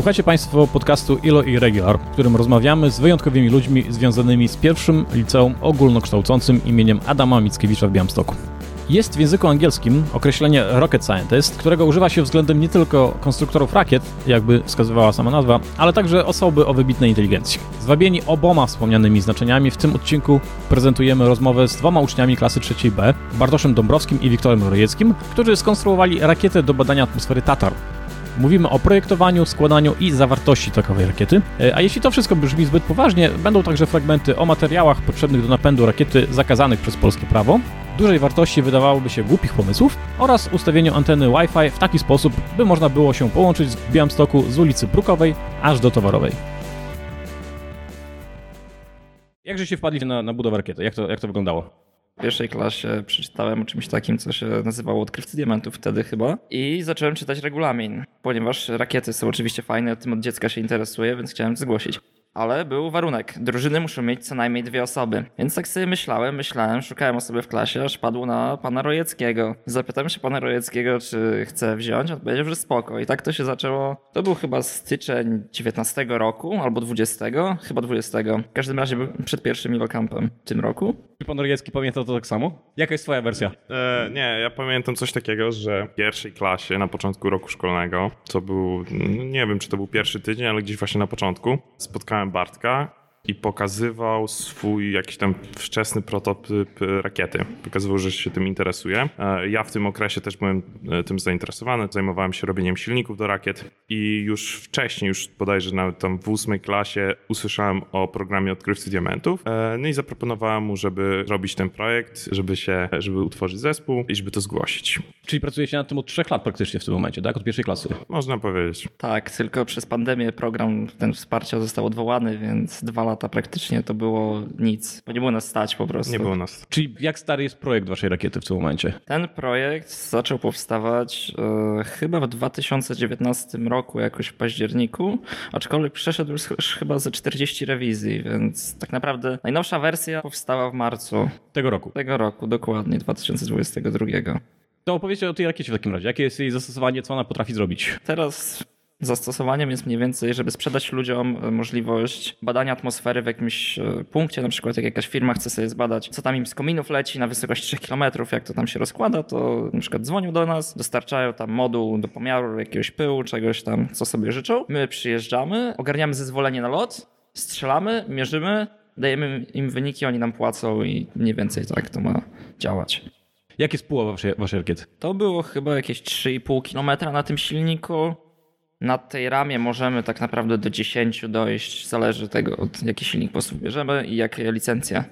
Słuchacie Państwo podcastu ILO i Regular, w którym rozmawiamy z wyjątkowymi ludźmi związanymi z pierwszym liceum ogólnokształcącym imieniem Adama Mickiewicza w Białymstoku. Jest w języku angielskim określenie rocket scientist, którego używa się względem nie tylko konstruktorów rakiet, jakby wskazywała sama nazwa, ale także osoby o wybitnej inteligencji. Zwabieni oboma wspomnianymi znaczeniami w tym odcinku prezentujemy rozmowę z dwoma uczniami klasy trzeciej B, Bartoszem Dąbrowskim i Wiktorem Rojeckim, którzy skonstruowali rakietę do badania atmosfery Tatar. Mówimy o projektowaniu, składaniu i zawartości takowej rakiety. E, A jeśli to wszystko brzmi zbyt poważnie, będą także fragmenty o materiałach potrzebnych do napędu rakiety zakazanych przez polskie prawo, dużej wartości wydawałoby się głupich pomysłów oraz ustawieniu anteny Wi-Fi w taki sposób, by można było się połączyć w Białymstoku z ulicy Brukowej aż do Towarowej. Jakże się wpadli na, na budowę rakiety? Jak to, jak to wyglądało? Pierwszej klasie przeczytałem o czymś takim, co się nazywało Odkrywcy Diamentów wtedy chyba i zacząłem czytać regulamin, ponieważ rakiety są oczywiście fajne, tym od dziecka się interesuję, więc chciałem zgłosić. Ale był warunek. Drużyny muszą mieć co najmniej dwie osoby. Więc tak sobie myślałem, myślałem, szukałem osoby w klasie, aż padło na pana Rojeckiego. Zapytałem się pana Rojeckiego, czy chce wziąć. On powiedział, że spoko. I tak to się zaczęło. To był chyba styczeń 19 roku albo 20, chyba 20. W każdym razie był przed pierwszym Ilokampem w tym roku. Czy pan Rojecki pamięta to tak samo? Jaka jest twoja wersja? E, nie, ja pamiętam coś takiego, że w pierwszej klasie na początku roku szkolnego, co był, nie wiem czy to był pierwszy tydzień, ale gdzieś właśnie na początku, spotkałem Bartka i pokazywał swój jakiś tam wczesny prototyp e, rakiety. Pokazywał, że się tym interesuje. E, Ja w tym okresie też byłem e, tym zainteresowany. Zajmowałem się robieniem silników do rakiet i już wcześniej, już bodajże nawet tam w ósmej klasie usłyszałem o programie Odkrywcy Diamentów. No i zaproponowałem mu, żeby robić ten projekt, żeby się, żeby utworzyć zespół i żeby to zgłosić. Czyli pracujecie nad tym od trzech lat praktycznie w tym momencie, tak? Od pierwszej klasy. Można powiedzieć. Tak, tylko przez pandemię program ten wsparcia został odwołany, więc dwa lata praktycznie to było nic, bo nie było nas stać po prostu. Nie było nas. Czyli jak stary jest projekt waszej rakiety w tym momencie? Ten projekt zaczął powstawać e, chyba w 2019 roku, jakoś w październiku, aczkolwiek przeszedł już ch- chyba ze 40 rewizji, więc tak naprawdę najnowsza wersja powstała w marcu Tego roku. tego roku, dokładnie 2022. To opowiedzcie o tej rakiecie w takim razie. Jakie jest jej zastosowanie, co ona potrafi zrobić? Teraz zastosowaniem jest mniej więcej, żeby sprzedać ludziom e, możliwość badania atmosfery w jakimś e, punkcie, na przykład jak jakaś firma chce sobie zbadać, co tam im z kominów leci na wysokości 3 km, jak to tam się rozkłada, to na przykład dzwonią do nas, dostarczają tam moduł do pomiaru jakiegoś pyłu, czegoś tam, co sobie życzą. My przyjeżdżamy, ogarniamy zezwolenie na lot, strzelamy, mierzymy, dajemy im wyniki, oni nam płacą i mniej więcej tak to ma działać. Jak jest puła waszej, waszej rakiety? To było chyba jakieś 3,5 km na tym silniku. Na tej ramie możemy tak naprawdę do 10 dojść, zależy tego od jaki silnik po bierzemy i jakie licencje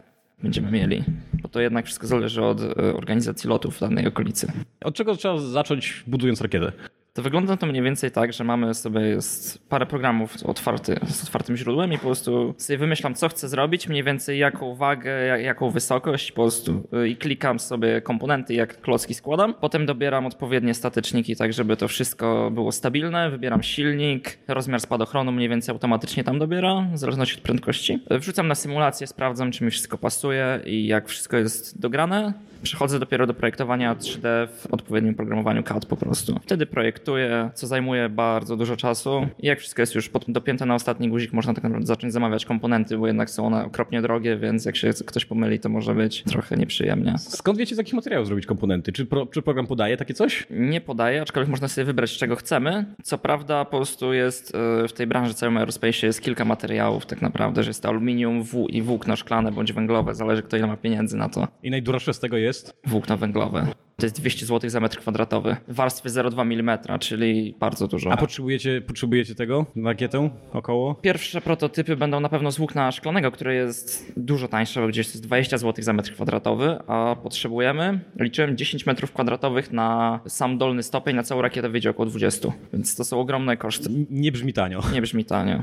będziemy mieli. Bo to jednak wszystko zależy od e, organizacji lotów w danej okolicy. Od czego trzeba zacząć budując rakietę? To wygląda to mniej więcej tak, że mamy sobie jest parę programów otwarty, z otwartym źródłem i po prostu sobie wymyślam, co chcę zrobić, mniej więcej jaką wagę, jak- jaką wysokość po prostu y, i klikam sobie komponenty, jak klocki składam. Potem dobieram odpowiednie statyczniki, tak żeby to wszystko było stabilne. Wybieram silnik, rozmiar spadochronu mniej więcej automatycznie tam dobiera, w zależności od prędkości. Wrzucam na symulację, sprawdzam, czy mi wszystko pasuje i jak wszystko jest dograne, Przechodzę dopiero do projektowania 3D w odpowiednim programowaniu CAD po prostu. Wtedy projektuję, co zajmuje bardzo dużo czasu. I jak wszystko jest już dopięte na ostatni guzik, można tak naprawdę zacząć zamawiać komponenty, bo jednak są one okropnie drogie, więc jak się ktoś pomyli, to może być trochę nieprzyjemnie. Skąd wiecie, z jakich materiałów zrobić komponenty? Czy, pro, czy program podaje takie coś? Nie podaję, aczkolwiek można sobie wybrać, czego chcemy. Co prawda, po prostu jest e, w tej branży całym aerospace jest kilka materiałów, tak naprawdę, że jest to aluminium w i włókno szklane bądź węglowe, zależy kto ile ma pieniędzy na to. I najdroższe z tego jest? Włókno węglowe. To jest 200 zł za metr kwadratowy. Warstwy 0,2 mm, czyli bardzo dużo. A potrzebujecie, potrzebujecie tego na rakietę około? Pierwsze prototypy będą na pewno z włókna szklanego, które jest dużo tańsze, bo gdzieś jest 20 zł za metr kwadratowy, a potrzebujemy, liczyłem 10 metrów kwadratowych na sam dolny stopień, na całą rakietę wyjdzie około 20, więc to są ogromne koszty. Nie brzmi tanio. Nie brzmi tanio.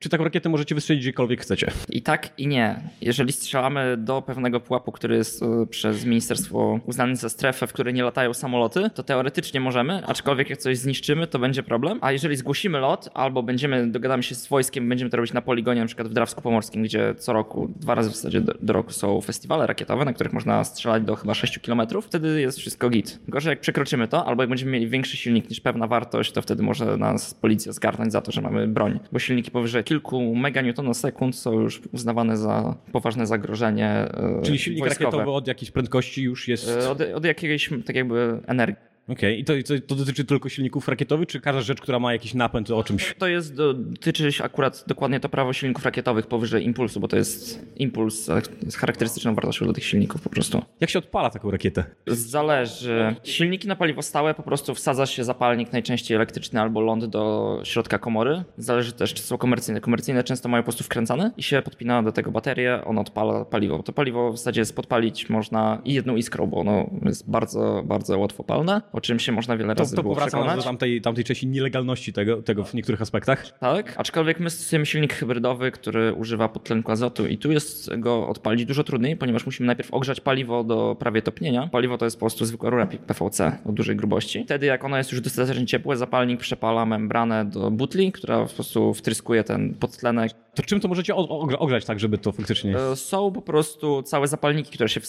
Czy taką rakietę możecie wystrzelić gdziekolwiek chcecie? I tak, i nie. Jeżeli strzelamy do pewnego pułapu, który jest e, przez ministerstwo uznany za strefę, w której nie latają samoloty, to teoretycznie możemy, aczkolwiek jak coś zniszczymy, to będzie problem. A jeżeli zgłosimy lot, albo będziemy, dogadamy się z wojskiem, będziemy to robić na poligonie, na przykład w Drawsku Pomorskim, gdzie co roku, dwa razy w zasadzie do, do roku są festiwale rakietowe, na których można strzelać do chyba 6 km, wtedy jest wszystko git. Gorzej jak przekroczymy to, albo jak będziemy mieli większy silnik niż pewna wartość, to wtedy może nas policja zgarnąć za to, że mamy broń. Bo silniki powyżej kilku meganewtonosekund są już uznawane za poważne zagrożenie e, Czyli silnik wojskowe. rakietowy od jakiejś prędkości już jest... E, Od, od jakiejś tak jakby energii. Okej, i to, to, dotyczy tylko silników rakietowych, czy każda rzecz, która ma jakiś napęd o czymś? To jest, do, dotyczy akurat dokładnie to prawo silników rakietowych powyżej impulsu, bo to jest impuls jest charakterystyczną wartością dla tych silników po prostu. Jak się odpala taką rakietę? Zależy. Silniki na paliwo stałe po prostu wsadza się zapalnik najczęściej elektryczny albo ląd do środka komory. Zależy też, czy są komercyjne. Komercyjne często mają po prostu wkręcane i się podpina do tego baterię, on odpala paliwo. To paliwo w zasadzie jest podpalić można jedną iskrą, bo ono jest bardzo, bardzo łatwopalne, o czym się można wiele To, razy to było przekonać. do tamtej, tamtej części nielegalności tego, tego w niektórych aspektach. Tak, aczkolwiek my stosujemy silnik hybrydowy, który używa podtlenku azotu i tu jest go odpalić dużo trudniej, ponieważ musimy najpierw ogrzać paliwo do prawie topnienia. Paliwo to jest po prostu zwykła rura PVC o dużej grubości. Wtedy jak ono jest już dostatecznie ciepłe, zapalnik przepala membranę do butli, która po prostu wtryskuje ten podtlenek. To czym to możecie ogrzać tak, żeby to faktycznie... E, Są po prostu całe zapalniki, które się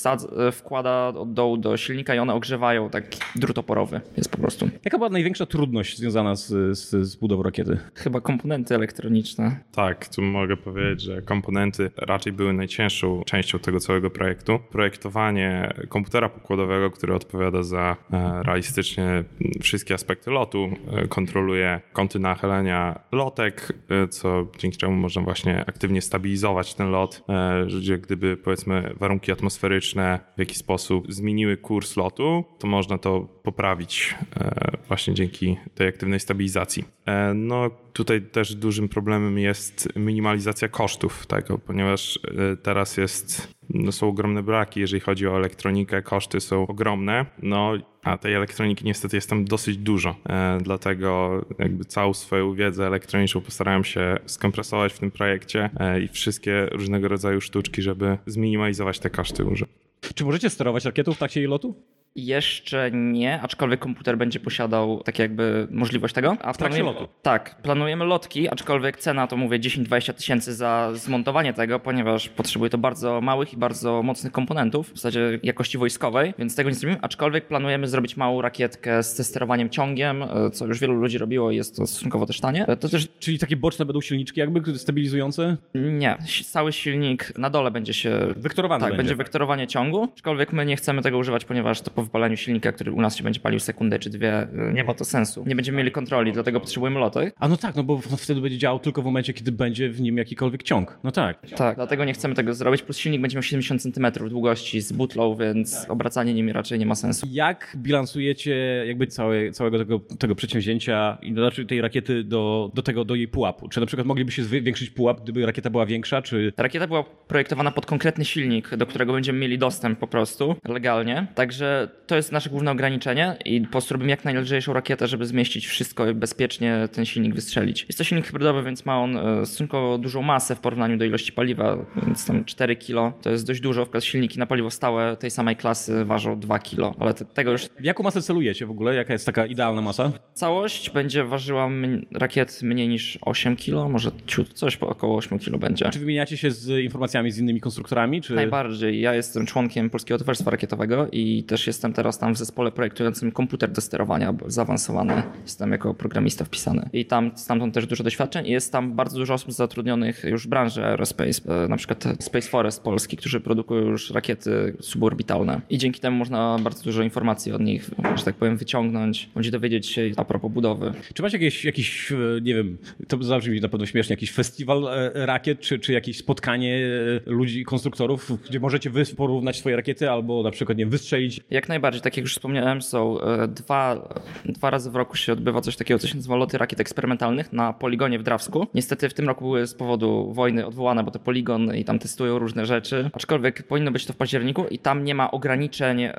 e, wkłada od dołu do silnika i one ogrzewają tak drut oporowy jest po prostu. Jaka była największa trudność związana z, z, z budową rakiety? Chyba komponenty elektroniczne. Tak, tu mogę powiedzieć, że komponenty raczej były najcięższą częścią tego całego projektu. Projektowanie komputera pokładowego, który odpowiada za e, realistycznie wszystkie aspekty lotu, e, kontroluje kąty nachylenia lotek, e, co dzięki czemu można właśnie aktywnie stabilizować ten lot, że gdyby powiedzmy warunki atmosferyczne w jakiś sposób zmieniły kurs lotu, to można to poprawić e, właśnie dzięki tej aktywnej stabilizacji. E, No tutaj też dużym problemem jest minimalizacja kosztów tego, ponieważ e, teraz jest, no są ogromne braki, jeżeli chodzi o elektronikę, koszty są ogromne, no a tej elektroniki niestety jest tam dosyć dużo, dlatego jakby całą swoją wiedzę elektroniczną postarałem się skompresować w tym projekcie i wszystkie różnego rodzaju sztuczki, żeby zminimalizować te koszty użyć. Czy możecie sterować rakietą w trakcie jej lotu? Jeszcze nie, aczkolwiek komputer będzie posiadał tak jakby możliwość tego. A W trakcie lotu. Tak, planujemy lotki, aczkolwiek cena to mówię 10-20 tysięcy za zmontowanie tego, ponieważ potrzebuje to bardzo małych i bardzo mocnych komponentów, w zasadzie jakości wojskowej, więc tego nie zrobimy, aczkolwiek planujemy zrobić małą rakietkę z sterowaniem ciągiem, e, co już wielu ludzi robiło i jest to stosunkowo też tanie. E, To też Czyli takie boczne będą silniczki jakby stabilizujące? nie, cały silnik na dole będzie się Wektorowany tak, będzie. będzie wektorowanie ciągu, aczkolwiek my nie chcemy tego używać, ponieważ to po wypaleniu silnika, który u nas się będzie palił sekundę czy dwie, y, nie ma to sensu. Nie będziemy mieli kontroli, dlatego potrzebujemy lotek. A no tak, no bo wtedy będzie działał tylko w momencie, kiedy będzie w nim jakikolwiek ciąg. No tak. Tak, dlatego nie chcemy tego zrobić, plus silnik będzie miał 70 cm długości z butlą, więc obracanie nim raczej nie ma sensu. Jak bilansujecie jakby całe, całego tego, tego przedsięwzięcia i znaczy tej rakiety do, do tego, do jej pułapu? Czy na przykład moglibyście zwiększyć pułap, gdyby rakieta była większa, czy... Ta rakieta była projektowana pod konkretny silnik, do którego będziemy mieli dostęp po prostu legalnie. Także to jest nasze główne ograniczenie i po prostu robimy jak najlżejszą rakietę, żeby zmieścić wszystko i bezpiecznie ten silnik wystrzelić. Jest to silnik hybrydowy, więc ma on e, stosunkowo dużą masę w porównaniu do ilości paliwa, więc tam 4 kg to jest dość dużo. Wkład silniki na paliwo stałe tej samej klasy ważą 2 kg, ale te, tego już W jaką masę celujecie w ogóle? Jaka jest taka idealna masa? całość będzie ważyła rakiet mniej niż 8 kg, może ciut, coś po około 8 kg będzie. Czy wymieniacie się z informacjami z innymi konstruktorami, czy... Najbardziej. Ja jestem członkiem Polskiego Towarzystwa Rakietowego i też jestem teraz tam w zespole projektującym komputer do sterowania zaawansowany. Jestem jako programista wpisany. I tam stamtąd też dużo doświadczeń i jest tam bardzo dużo osób zatrudnionych już w branży aerospace, e, na przykład Space Forest Polski, którzy produkują już rakiety suborbitalne. I dzięki temu można bardzo dużo informacji od nich, że tak powiem, wyciągnąć, bądź dowiedzieć się a propos budowy. Czy macie jakieś, jakiś, e, nie wiem, to zabrzmi na pewno śmiesznie, jakiś festiwal e, rakiet, czy, czy jakieś spotkanie ludzi, konstruktorów, gdzie możecie wy porównać swoje rakiety albo na przykład, nie wystrzelić Jak najbardziej, tak jak już wspomniałem, są e, dwa, dwa razy w roku się odbywa coś takiego, co się nazywa loty rakiet eksperymentalnych na poligonie w Drawsku. Niestety w tym roku były z powodu wojny odwołane, bo to poligon i tam testują różne rzeczy. Aczkolwiek powinno być to w październiku i tam nie ma ograniczeń e,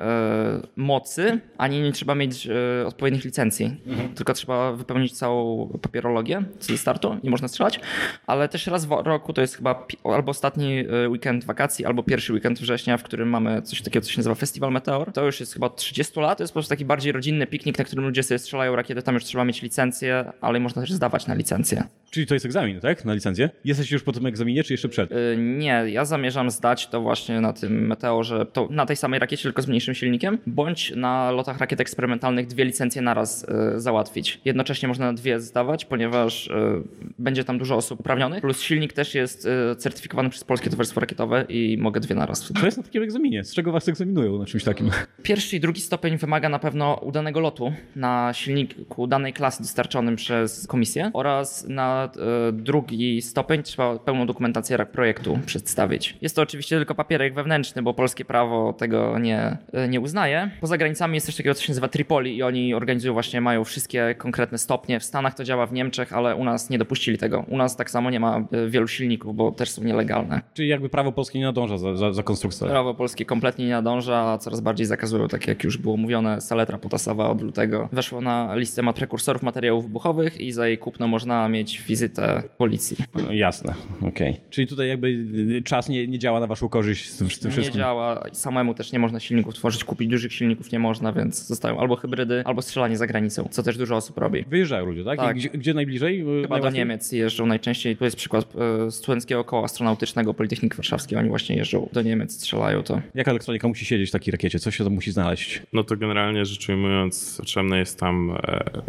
mocy, ani nie trzeba mieć e, odpowiednich licencji. Mhm. Tylko trzeba wypełnić całą papierologię co do startu, nie można strzelać. Ale też raz w roku to jest chyba albo ostatni weekend wakacji, albo pierwszy weekend września, w którym mamy coś takiego, co się nazywa Festiwal Meteor. To już jest chyba od 30 lat. To jest po prostu taki bardziej rodzinny piknik, na którym ludzie sobie strzelają rakiety. Tam już trzeba mieć licencję, ale można też zdawać na licencję. Czyli to jest egzamin, tak? Na licencję? Jesteś już po tym egzaminie, czy jeszcze przed? Yy, nie, ja zamierzam zdać to właśnie na tym Meteorze, to na tej samej rakiecie, tylko z mniejszym silnikiem, bądź na lotach rakiet eksperymentalnych dwie licencje naraz yy, załatwić. Jednocześnie można dwie zdawać, ponieważ yy, będzie tam dużo osób uprawnionych, plus silnik też jest y, certyfikowany przez Polskie Towarzystwo Rakietowe i mogę dwie naraz. To jest na takim egzaminie. Z czego was egzaminują na czymś takim? Pierwszy i drugi stopień wymaga na pewno udanego lotu na silniku danej klasy dostarczonym przez komisję oraz na e, drugi stopień trzeba pełną dokumentację projektu przedstawić. Jest to oczywiście tylko papierek wewnętrzny, bo polskie prawo tego nie, e, nie uznaje. Poza granicami jest coś takiego, co się nazywa Tripoli i oni organizują właśnie, mają wszystkie konkretne stopnie. W Stanach to działa w Niemczech, ale u nas nie dopuścili tego. U nas tak samo nie ma e, wielu silników, bo też są nielegalne. Czyli jakby prawo polskie nie nadąża za, za, za Prawo polskie kompletnie nie nadąża, a coraz bardziej zakazują, tak jak już było mówione, saletra potasowa od lutego weszła na listę prekursorów materiałów wybuchowych i za jej kupno można mieć wizytę policji. No, jasne, okej. Okay. Czyli tutaj jakby czas nie, nie działa na waszą korzyść z tym, z tym wszystkim? Nie działa. Samemu też nie można silników tworzyć, kupić dużych silników nie można, więc zostają albo hybrydy, albo strzelanie za granicą, co też dużo osób robi. Wyjeżdżają ludzie, tak? tak. Gdzie, gdzie, najbliżej? Chyba do Niemiec jeżdżą najczęściej. Tu jest przykład e, studenckiego koła astronautycznego Politechniki Warszawskiej. Oni właśnie jeżdżą do Niemiec, strzelają to. Jaka elektronika musi siedzieć w takiej rakiecie? Co się tam musi znaleźć? No to generalnie rzecz ujmując, potrzebne jest tam e,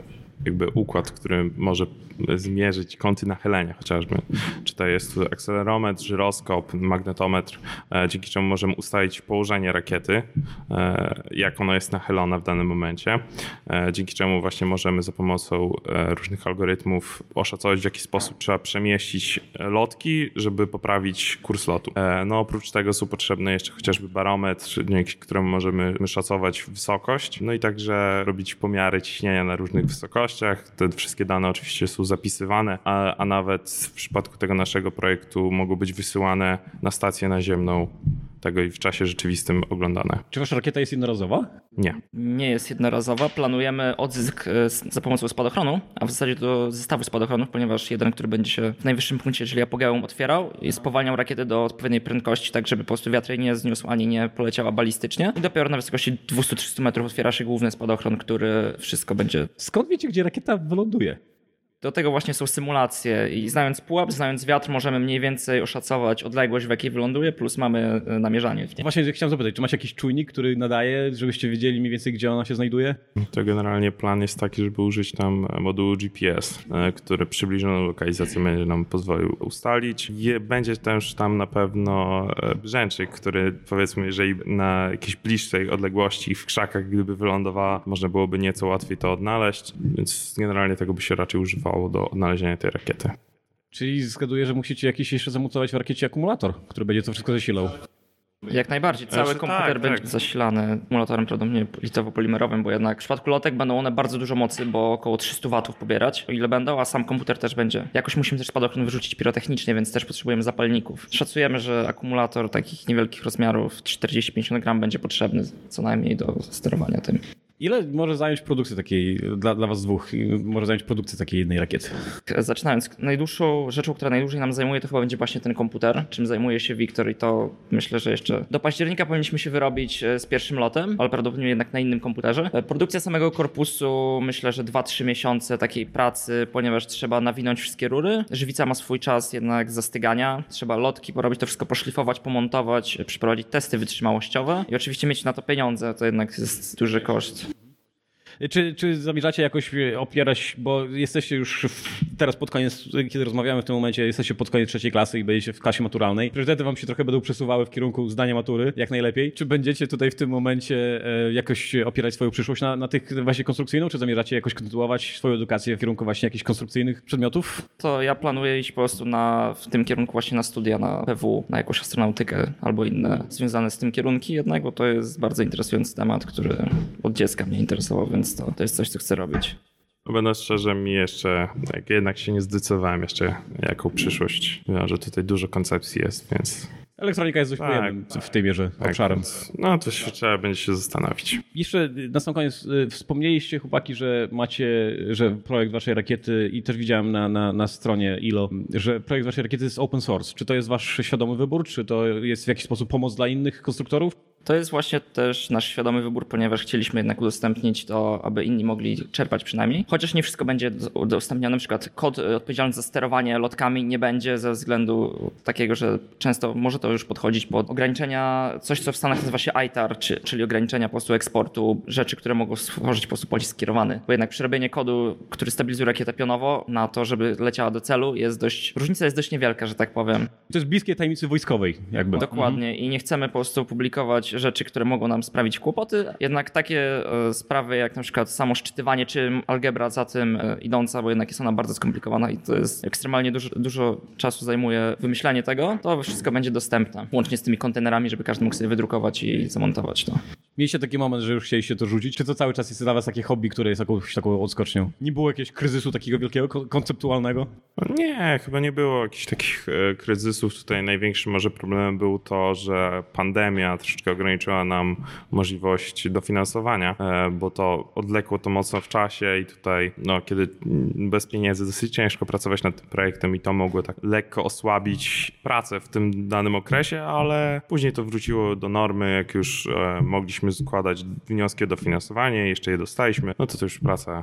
jakby układ, który może zmierzyć kąty nachylenia chociażby. Czy to jest akcelerometr, żyroskop, magnetometr, e, dzięki czemu możemy ustalić położenie rakiety, e, jak ona jest nachylona w danym momencie, e, dzięki czemu właśnie możemy za pomocą różnych algorytmów oszacować w jaki sposób trzeba przemieścić lotki, żeby poprawić kurs lotu. No oprócz tego są potrzebne jeszcze chociażby barometr, dzięki któremu możemy szacować wysokość, no i także robić pomiary ciśnienia na różnych wysokościach. Te wszystkie dane oczywiście są zapisywane, a, a nawet w przypadku tego naszego projektu mogą być wysyłane na stację naziemną tego i w czasie rzeczywistym oglądane. Czy wasza rakieta jest jednorazowa? Nie. Nie jest jednorazowa. Planujemy odzysk e, za pomocą spadochronu, a w zasadzie do zestawu spadochronów, ponieważ jeden, który będzie się w najwyższym punkcie, czyli apogeum otwierał i spowalniał rakietę do odpowiedniej prędkości, tak żeby po prostu wiatr jej nie zniósł ani nie poleciała balistycznie. I dopiero na wysokości 200-300 metrów otwiera się główny spadochron, który wszystko będzie... Skąd wiecie, gdzie rakieta wyląduje? Do tego właśnie są symulacje i znając pułap, znając wiatr, możemy mniej więcej oszacować odległość, w jakiej wyląduje, plus mamy e, namierzanie. W Właśnie chciałem zapytać, czy macie jakiś czujnik, który nadaje, żebyście wiedzieli mniej więcej, gdzie ona się znajduje? To generalnie plan jest taki, żeby użyć tam modułu GPS, e, który przybliżoną lokalizację będzie nam pozwolił ustalić. Będzie też tam na pewno e, brzęczyk, który powiedzmy, jeżeli na jakiejś bliższej odległości w krzakach, gdyby wylądowała, można byłoby nieco łatwiej to odnaleźć, więc generalnie tego by się raczej używało do odnalezienia tej rakiety. Czyli zgaduję, że musicie jakiś jeszcze zamontować w rakiecie akumulator, który będzie to wszystko zasilał. Jak najbardziej. Cały znaczy, komputer tak, będzie tak. zasilany akumulatorem prawdopodobnie litowo-polimerowym, bo jednak w przypadku lotek będą one bardzo dużo mocy, bo około 300 watów pobierać, o ile będą, a sam komputer też będzie. Jakoś musimy też spadochron wyrzucić pirotechnicznie, więc też potrzebujemy zapalników. Szacujemy, że akumulator takich niewielkich rozmiarów 40-50 gram będzie potrzebny co najmniej do sterowania tym. Ile może zająć produkcja takiej, dla, dla was dwóch, może zająć produkcja takiej jednej rakiety? Zaczynając, najdłuższą rzeczą, która najdłużej nam zajmuje, to chyba będzie właśnie ten komputer, czym zajmuje się Wiktor i to myślę, że jeszcze do października powinniśmy się wyrobić e, z pierwszym lotem, ale prawdopodobnie jednak na innym komputerze. E, produkcja samego korpusu, myślę, że 2-3 miesiące takiej pracy, ponieważ trzeba nawinąć wszystkie rury. Żywica ma swój czas jednak zastygania, trzeba lotki porobić, to wszystko poszlifować, pomontować, przeprowadzić testy wytrzymałościowe i oczywiście mieć na to pieniądze, to jednak jest duży koszt. Czy, czy zamierzacie jakoś opierać, bo jesteście już teraz pod koniec, kiedy rozmawiamy w tym momencie, jesteście pod koniec trzeciej klasy i będziecie w klasie maturalnej. Priorytety wam się trochę będą przesuwały w kierunku zdania matury, jak najlepiej. Czy będziecie tutaj w tym momencie e, jakoś opierać swoją przyszłość na, na tych właśnie konstrukcyjną, czy zamierzacie jakoś kontynuować swoją edukację w kierunku właśnie jakichś konstrukcyjnych przedmiotów? To ja planuję iść po prostu na, w tym kierunku właśnie na studia na PW, na jakąś astronautykę albo inne związane z tym kierunki jednak, bo to jest bardzo interesujący temat, który od dziecka mnie interesował, więc to, to jest coś, co chcę robić. Będę szczerze, mi jeszcze, jak jednak się nie zdecydowałem jeszcze, jaką przyszłość. Ja, że tutaj dużo koncepcji jest, więc Elektronika jest dość tak, pojemnym w tej mierze tak, obszarem. Więc, no to się, trzeba będzie się zastanowić. Jeszcze na sam koniec y, wspomnieliście chłopaki, że macie, że projekt waszej rakiety i też widziałem na, na, na stronie ILO, że projekt waszej rakiety jest open source. Czy to jest wasz świadomy wybór, czy to jest w jakiś sposób pomoc dla innych konstruktorów? To jest właśnie też nasz świadomy wybór, ponieważ chcieliśmy jednak udostępnić to, aby inni mogli czerpać przynajmniej. Chociaż nie wszystko będzie udostępnione, na przykład kod odpowiedzialny za sterowanie lotkami nie będzie ze względu takiego, że często może to już podchodzić pod ograniczenia, coś co w Stanach nazywa się ITAR, czyli ograniczenia po prostu eksportu, rzeczy, które mogą stworzyć po prostu pocisk skierowany. Bo jednak przerobienie kodu, który stabilizuje rakietę pionowo na to, żeby leciała do celu jest dość, różnica jest dość niewielka, że tak powiem. To jest bliskie tajemnicy wojskowej jakby. Dokładnie mhm. i nie chcemy po prostu publikować rzeczy, które mogą nam sprawić kłopoty. Jednak takie e, sprawy jak na przykład samo szczytywanie, czy algebra za tym e, idąca, bo jednak jest ona bardzo skomplikowana i to jest ekstremalnie dużo, dużo czasu zajmuje wymyślanie tego, to wszystko będzie dostępne. Łącznie z tymi kontenerami, żeby każdy mógł sobie wydrukować i zamontować to. Mieliście taki moment, że już chcieliście to rzucić? Czy to cały czas jest dla was takie hobby, które jest jakąś taką odskocznią? Nie było jakiegoś kryzysu takiego wielkiego, konceptualnego? Nie, chyba nie było jakichś takich e, kryzysów. Tutaj największym może problemem był to, że pandemia troszeczkę ograniczyła nam możliwość dofinansowania, e, bo to odlekło to mocno w czasie i tutaj, no, kiedy bez pieniędzy dosyć ciężko pracować nad tym projektem i to mogło tak lekko osłabić pracę w tym danym okresie, ale później to wróciło do normy, jak już e, mogliśmy składać wnioski o dofinansowanie, jeszcze je dostaliśmy, no to to już praca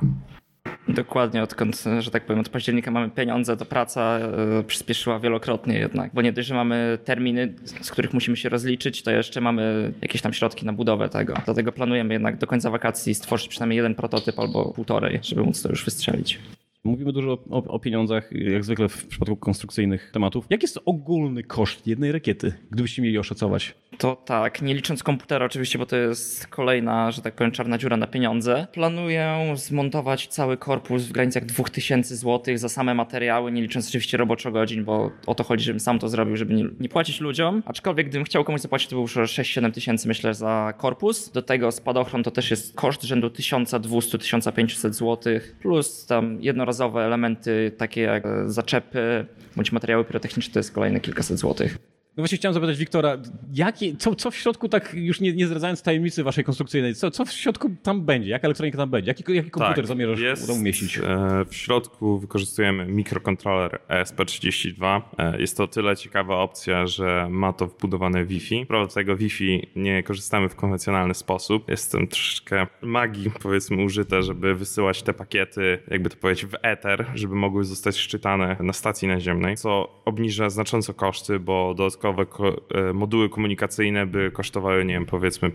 Dokładnie, odkąd, że tak powiem, od października mamy pieniądze, to praca y, przyspieszyła wielokrotnie jednak. Bo nie dość, że mamy terminy, z których musimy się rozliczyć, to jeszcze mamy jakieś tam środki na budowę tego. Dlatego planujemy jednak do końca wakacji stworzyć przynajmniej jeden prototyp albo półtorej, żeby móc to już wystrzelić. Mówimy dużo o, o, pieniądzach, jak zwykle w przypadku konstrukcyjnych tematów. Jaki jest ogólny koszt jednej rakiety, gdybyście mieli oszacować? To tak, nie licząc komputera oczywiście, bo to jest kolejna, że tak powiem, czarna dziura na pieniądze. Planuję zmontować cały korpus w granicach 2000 zł za same materiały, nie licząc oczywiście roboczo godzin, bo o to chodzi, żebym sam to zrobił, żeby nie, nie płacić ludziom. Aczkolwiek gdybym chciał komuś zapłacić, to by już 6-7 tysięcy myślę za korpus. Do tego spadochron to też jest koszt rzędu 1200-1500 zł, plus tam jedno jednorazowe elementy, takie jak zaczepy bądź materiały pirotechniczne, to jest kolejne kilkaset złotych. No właśnie chciałem zapytać Wiktora, jakie, co, co w środku, tak już nie, nie zdradzając tajemnicy waszej konstrukcyjnej, co, co w środku tam będzie? Jaka elektronika tam będzie? Jaki, jaki komputer tak, zamierzasz jest, umieścić? E, w środku wykorzystujemy mikrokontroler ESP32. E, jest to tyle ciekawa opcja, że ma to wbudowane Wi-Fi. Prawda tego Wi-Fi nie korzystamy w konwencjonalny sposób. Jest tam troszeczkę magii, powiedzmy, użyte, żeby wysyłać te pakiety, jakby to powiedzieć, w ether, żeby mogły zostać szczytane na stacji naziemnej, co obniża znacząco koszty, bo dodatkowo dodatkowe e, moduły komunikacyjne by kosztowały, nie wiem, powiedzmy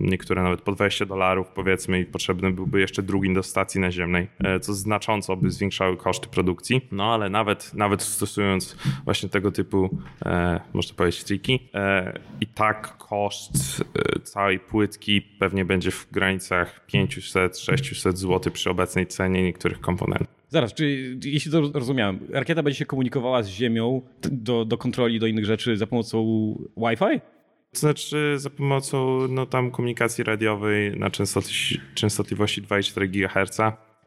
niektóre nawet po 20 dolarów powiedzmy i potrzebny byłby jeszcze drugi do stacji naziemnej, e, co znacząco by zwiększały koszty produkcji. No ale nawet, nawet stosując właśnie tego typu, e, można powiedzieć, triki, e, i tak koszt e, całej płytki pewnie będzie w granicach 500-600 zł przy obecnej cenie niektórych komponentów. Zaraz, czy jeśli to rozumiałem, rakieta będzie się komunikowała z Ziemią do, do kontroli, do innych rzeczy za pomocą Wi-Fi? To znaczy za pomocą no, tam komunikacji radiowej na częstotliwości 2,4 GHz.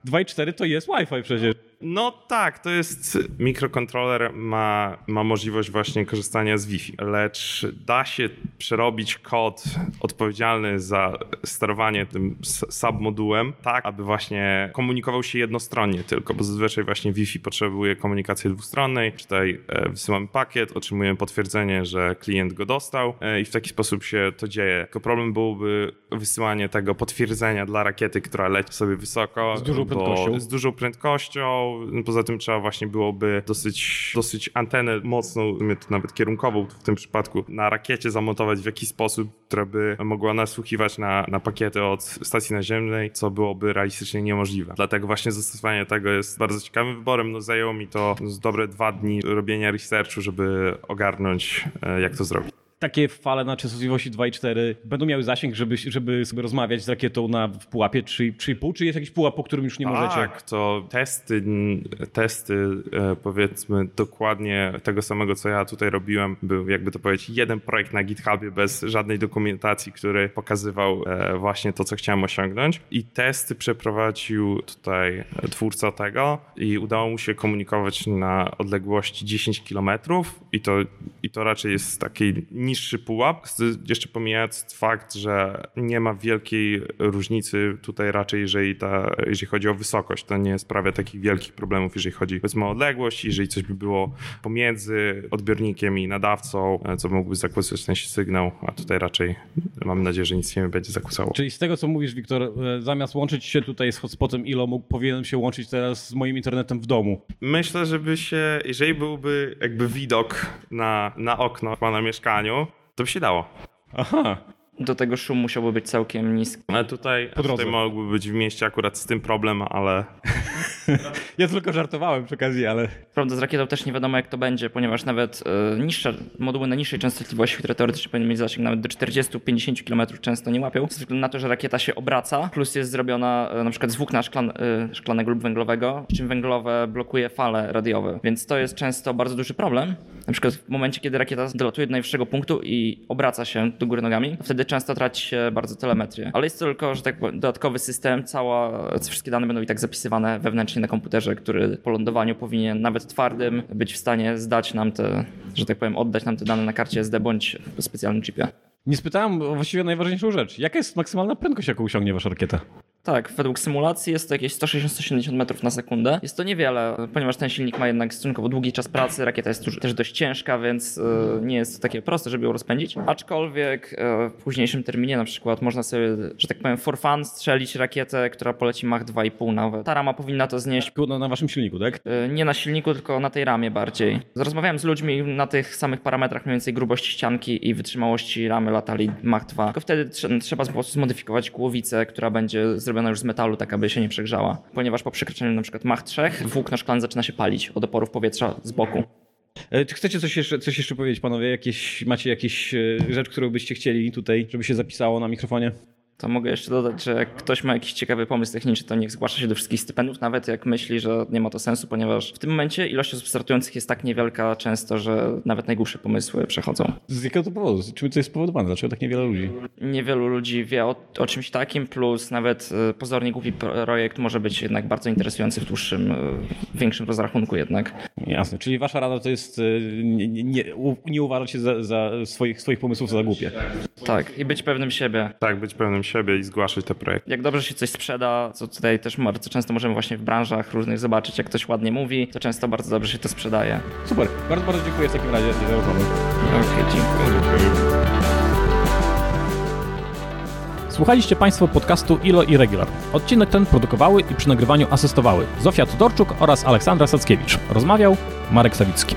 2,4 to jest Wi-Fi przecież. No tak, to jest mikrokontroler ma, ma możliwość właśnie korzystania z Wi-Fi, lecz da się przerobić kod odpowiedzialny za sterowanie tym submodułem tak, aby właśnie komunikował się jednostronnie tylko, bo zazwyczaj właśnie Wi-Fi potrzebuje komunikacji dwustronnej. Tutaj e, wysyłamy pakiet, otrzymujemy potwierdzenie, że klient go dostał e, i w taki sposób się to dzieje. Tylko problem byłoby wysyłanie tego potwierdzenia dla rakiety, która leci sobie wysoko. Z dużą prędkością. Z dużą prędkością Poza tym trzeba właśnie byłoby dosyć, dosyć antenę mocną, nawet kierunkową w tym przypadku, na rakiecie zamontować w jakiś sposób, która by mogła nasłuchiwać na, na pakiety od stacji naziemnej, co byłoby realistycznie niemożliwe. Dlatego właśnie zastosowanie tego jest bardzo ciekawym wyborem. No, zajęło mi to dobre dwa dni robienia researchu, żeby ogarnąć, e, jak to zrobić takie fale na częstotliwości 2 i 4 będą miały zasięg, żeby, żeby sobie rozmawiać z rakietą na w pułapie 3,5, czy jest jakiś pułap, po którym już nie możecie? Tak, to testy, testy e, powiedzmy dokładnie tego samego, co ja tutaj robiłem, był jakby to powiedzieć jeden projekt na GitHubie bez żadnej dokumentacji, który pokazywał e, właśnie to, co chciałem osiągnąć i testy przeprowadził tutaj twórca tego i udało mu się komunikować na odległości 10 km i to, i to raczej jest taki niższy pułap, jeszcze pomijając fakt, że nie ma wielkiej różnicy tutaj raczej, jeżeli, ta, jeżeli chodzi o wysokość. To nie sprawia takich wielkich problemów, jeżeli chodzi o odległość, jeżeli coś by było pomiędzy odbiornikiem i nadawcą, co mógłby zakłócać ten sygnał, a tutaj raczej mam nadzieję, że nic nie będzie zakłócało. Czyli z tego, co mówisz, Wiktor, e, zamiast łączyć się tutaj z hotspotem ILO, mógł, powinienem się łączyć teraz z moim internetem w domu. Myślę, żeby się, jeżeli byłby jakby widok na, na okno na mieszkaniu, to by się dało. Aha. Do tego szum musiałby być całkiem niski. Ale tutaj, tutaj mógłby być w mieście akurat z tym problem, ale... ja tylko żartowałem przy okazji, ale... Prawda, z rakietą też nie wiadomo jak to będzie, ponieważ nawet e, niższe, moduły na niższej częstotliwości, które teoretycznie powinny mieć zasięg nawet do 40-50 km często nie łapią, ze względu na to, że rakieta się obraca, plus jest zrobiona e, na przykład z włókna szklan, e, szklanego lub węglowego, czym węglowe blokuje fale radiowe, więc to jest często bardzo duży problem. Na przykład w momencie, kiedy rakieta dolatuje do najwyższego punktu i obraca się do góry nogami, wtedy często traci się bardzo telemetrię. Ale jest to tylko, że tak dodatkowy system, cała, wszystkie dane będą i tak zapisywane wewnętrznie na komputerze, który po lądowaniu powinien nawet twardym być w stanie zdać nam te, że tak powiem, oddać nam te dane na karcie SD bądź specjalnym chipie. Nie spytałem właściwie najważniejszą rzecz. Jaka jest maksymalna prędkość, jaką osiągnie wasza rakieta? Tak, według symulacji jest to jakieś 160-170 metrów na sekundę. Jest to niewiele, ponieważ ten silnik ma jednak stosunkowo długi czas pracy, rakieta jest też dość ciężka, więc e, nie jest to takie proste, żeby ją rozpędzić. Aczkolwiek e, w późniejszym terminie na przykład można sobie, że tak powiem, for fun strzelić rakietę, która poleci Mach 2,5 nawet. Ta rama powinna to znieść. Na, na waszym silniku, tak? E, nie na silniku, tylko na tej ramie bardziej. Rozmawiałem z ludźmi na tych samych parametrach, mniej więcej grubości ścianki i wytrzymałości ramy latali Mach 2. Tylko wtedy trzeba po prostu zmodyfikować głowicę, która będzie zrobiona zrobiona już z metalu, tak aby się nie przegrzała. Ponieważ po przekroczeniu przykład Mach 3 włókno szklane zaczyna się palić od oporów powietrza z boku. E, czy chcecie coś jeszcze, coś jeszcze powiedzieć, panowie? Jakieś, macie jakieś e, rzecz, którą byście chcieli tutaj, żeby się zapisało na mikrofonie? To mogę jeszcze dodać, że jak ktoś ma jakiś ciekawy pomysł techniczny, to niech zgłasza się do wszystkich stypendiów, nawet jak myśli, że nie ma to sensu, ponieważ w tym momencie ilość osób startujących jest tak niewielka często, że nawet najgłupsze pomysły przechodzą. Z jakiego to powodu? Czym to jest spowodowane? Dlaczego tak niewiele ludzi? Niewielu ludzi wie o, o czymś takim, plus nawet e, pozornie głupi projekt może być jednak bardzo interesujący w dłuższym, e, większym rozrachunku jednak. Jasne, czyli wasza rada to jest e, nie, nie, nie uważać się za, za swoich, swoich pomysłów za głupie. Tak, i być pewnym siebie. Tak, być pewnym siebie i zgłaszać te projekty. Jak dobrze się coś sprzeda, co tutaj też bardzo często możemy właśnie w branżach różnych zobaczyć, jak ktoś ładnie mówi, to często bardzo dobrze się to sprzedaje. Super, bardzo, bardzo dziękuję w takim razie za rozmowę. Okay, dziękuję. Słuchaliście Państwo podcastu ILO i Regular. Odcinek ten produkowały i przy nagrywaniu asystowały Zofia Tudorczuk oraz Aleksandra Sackiewicz. Rozmawiał Marek Sawicki.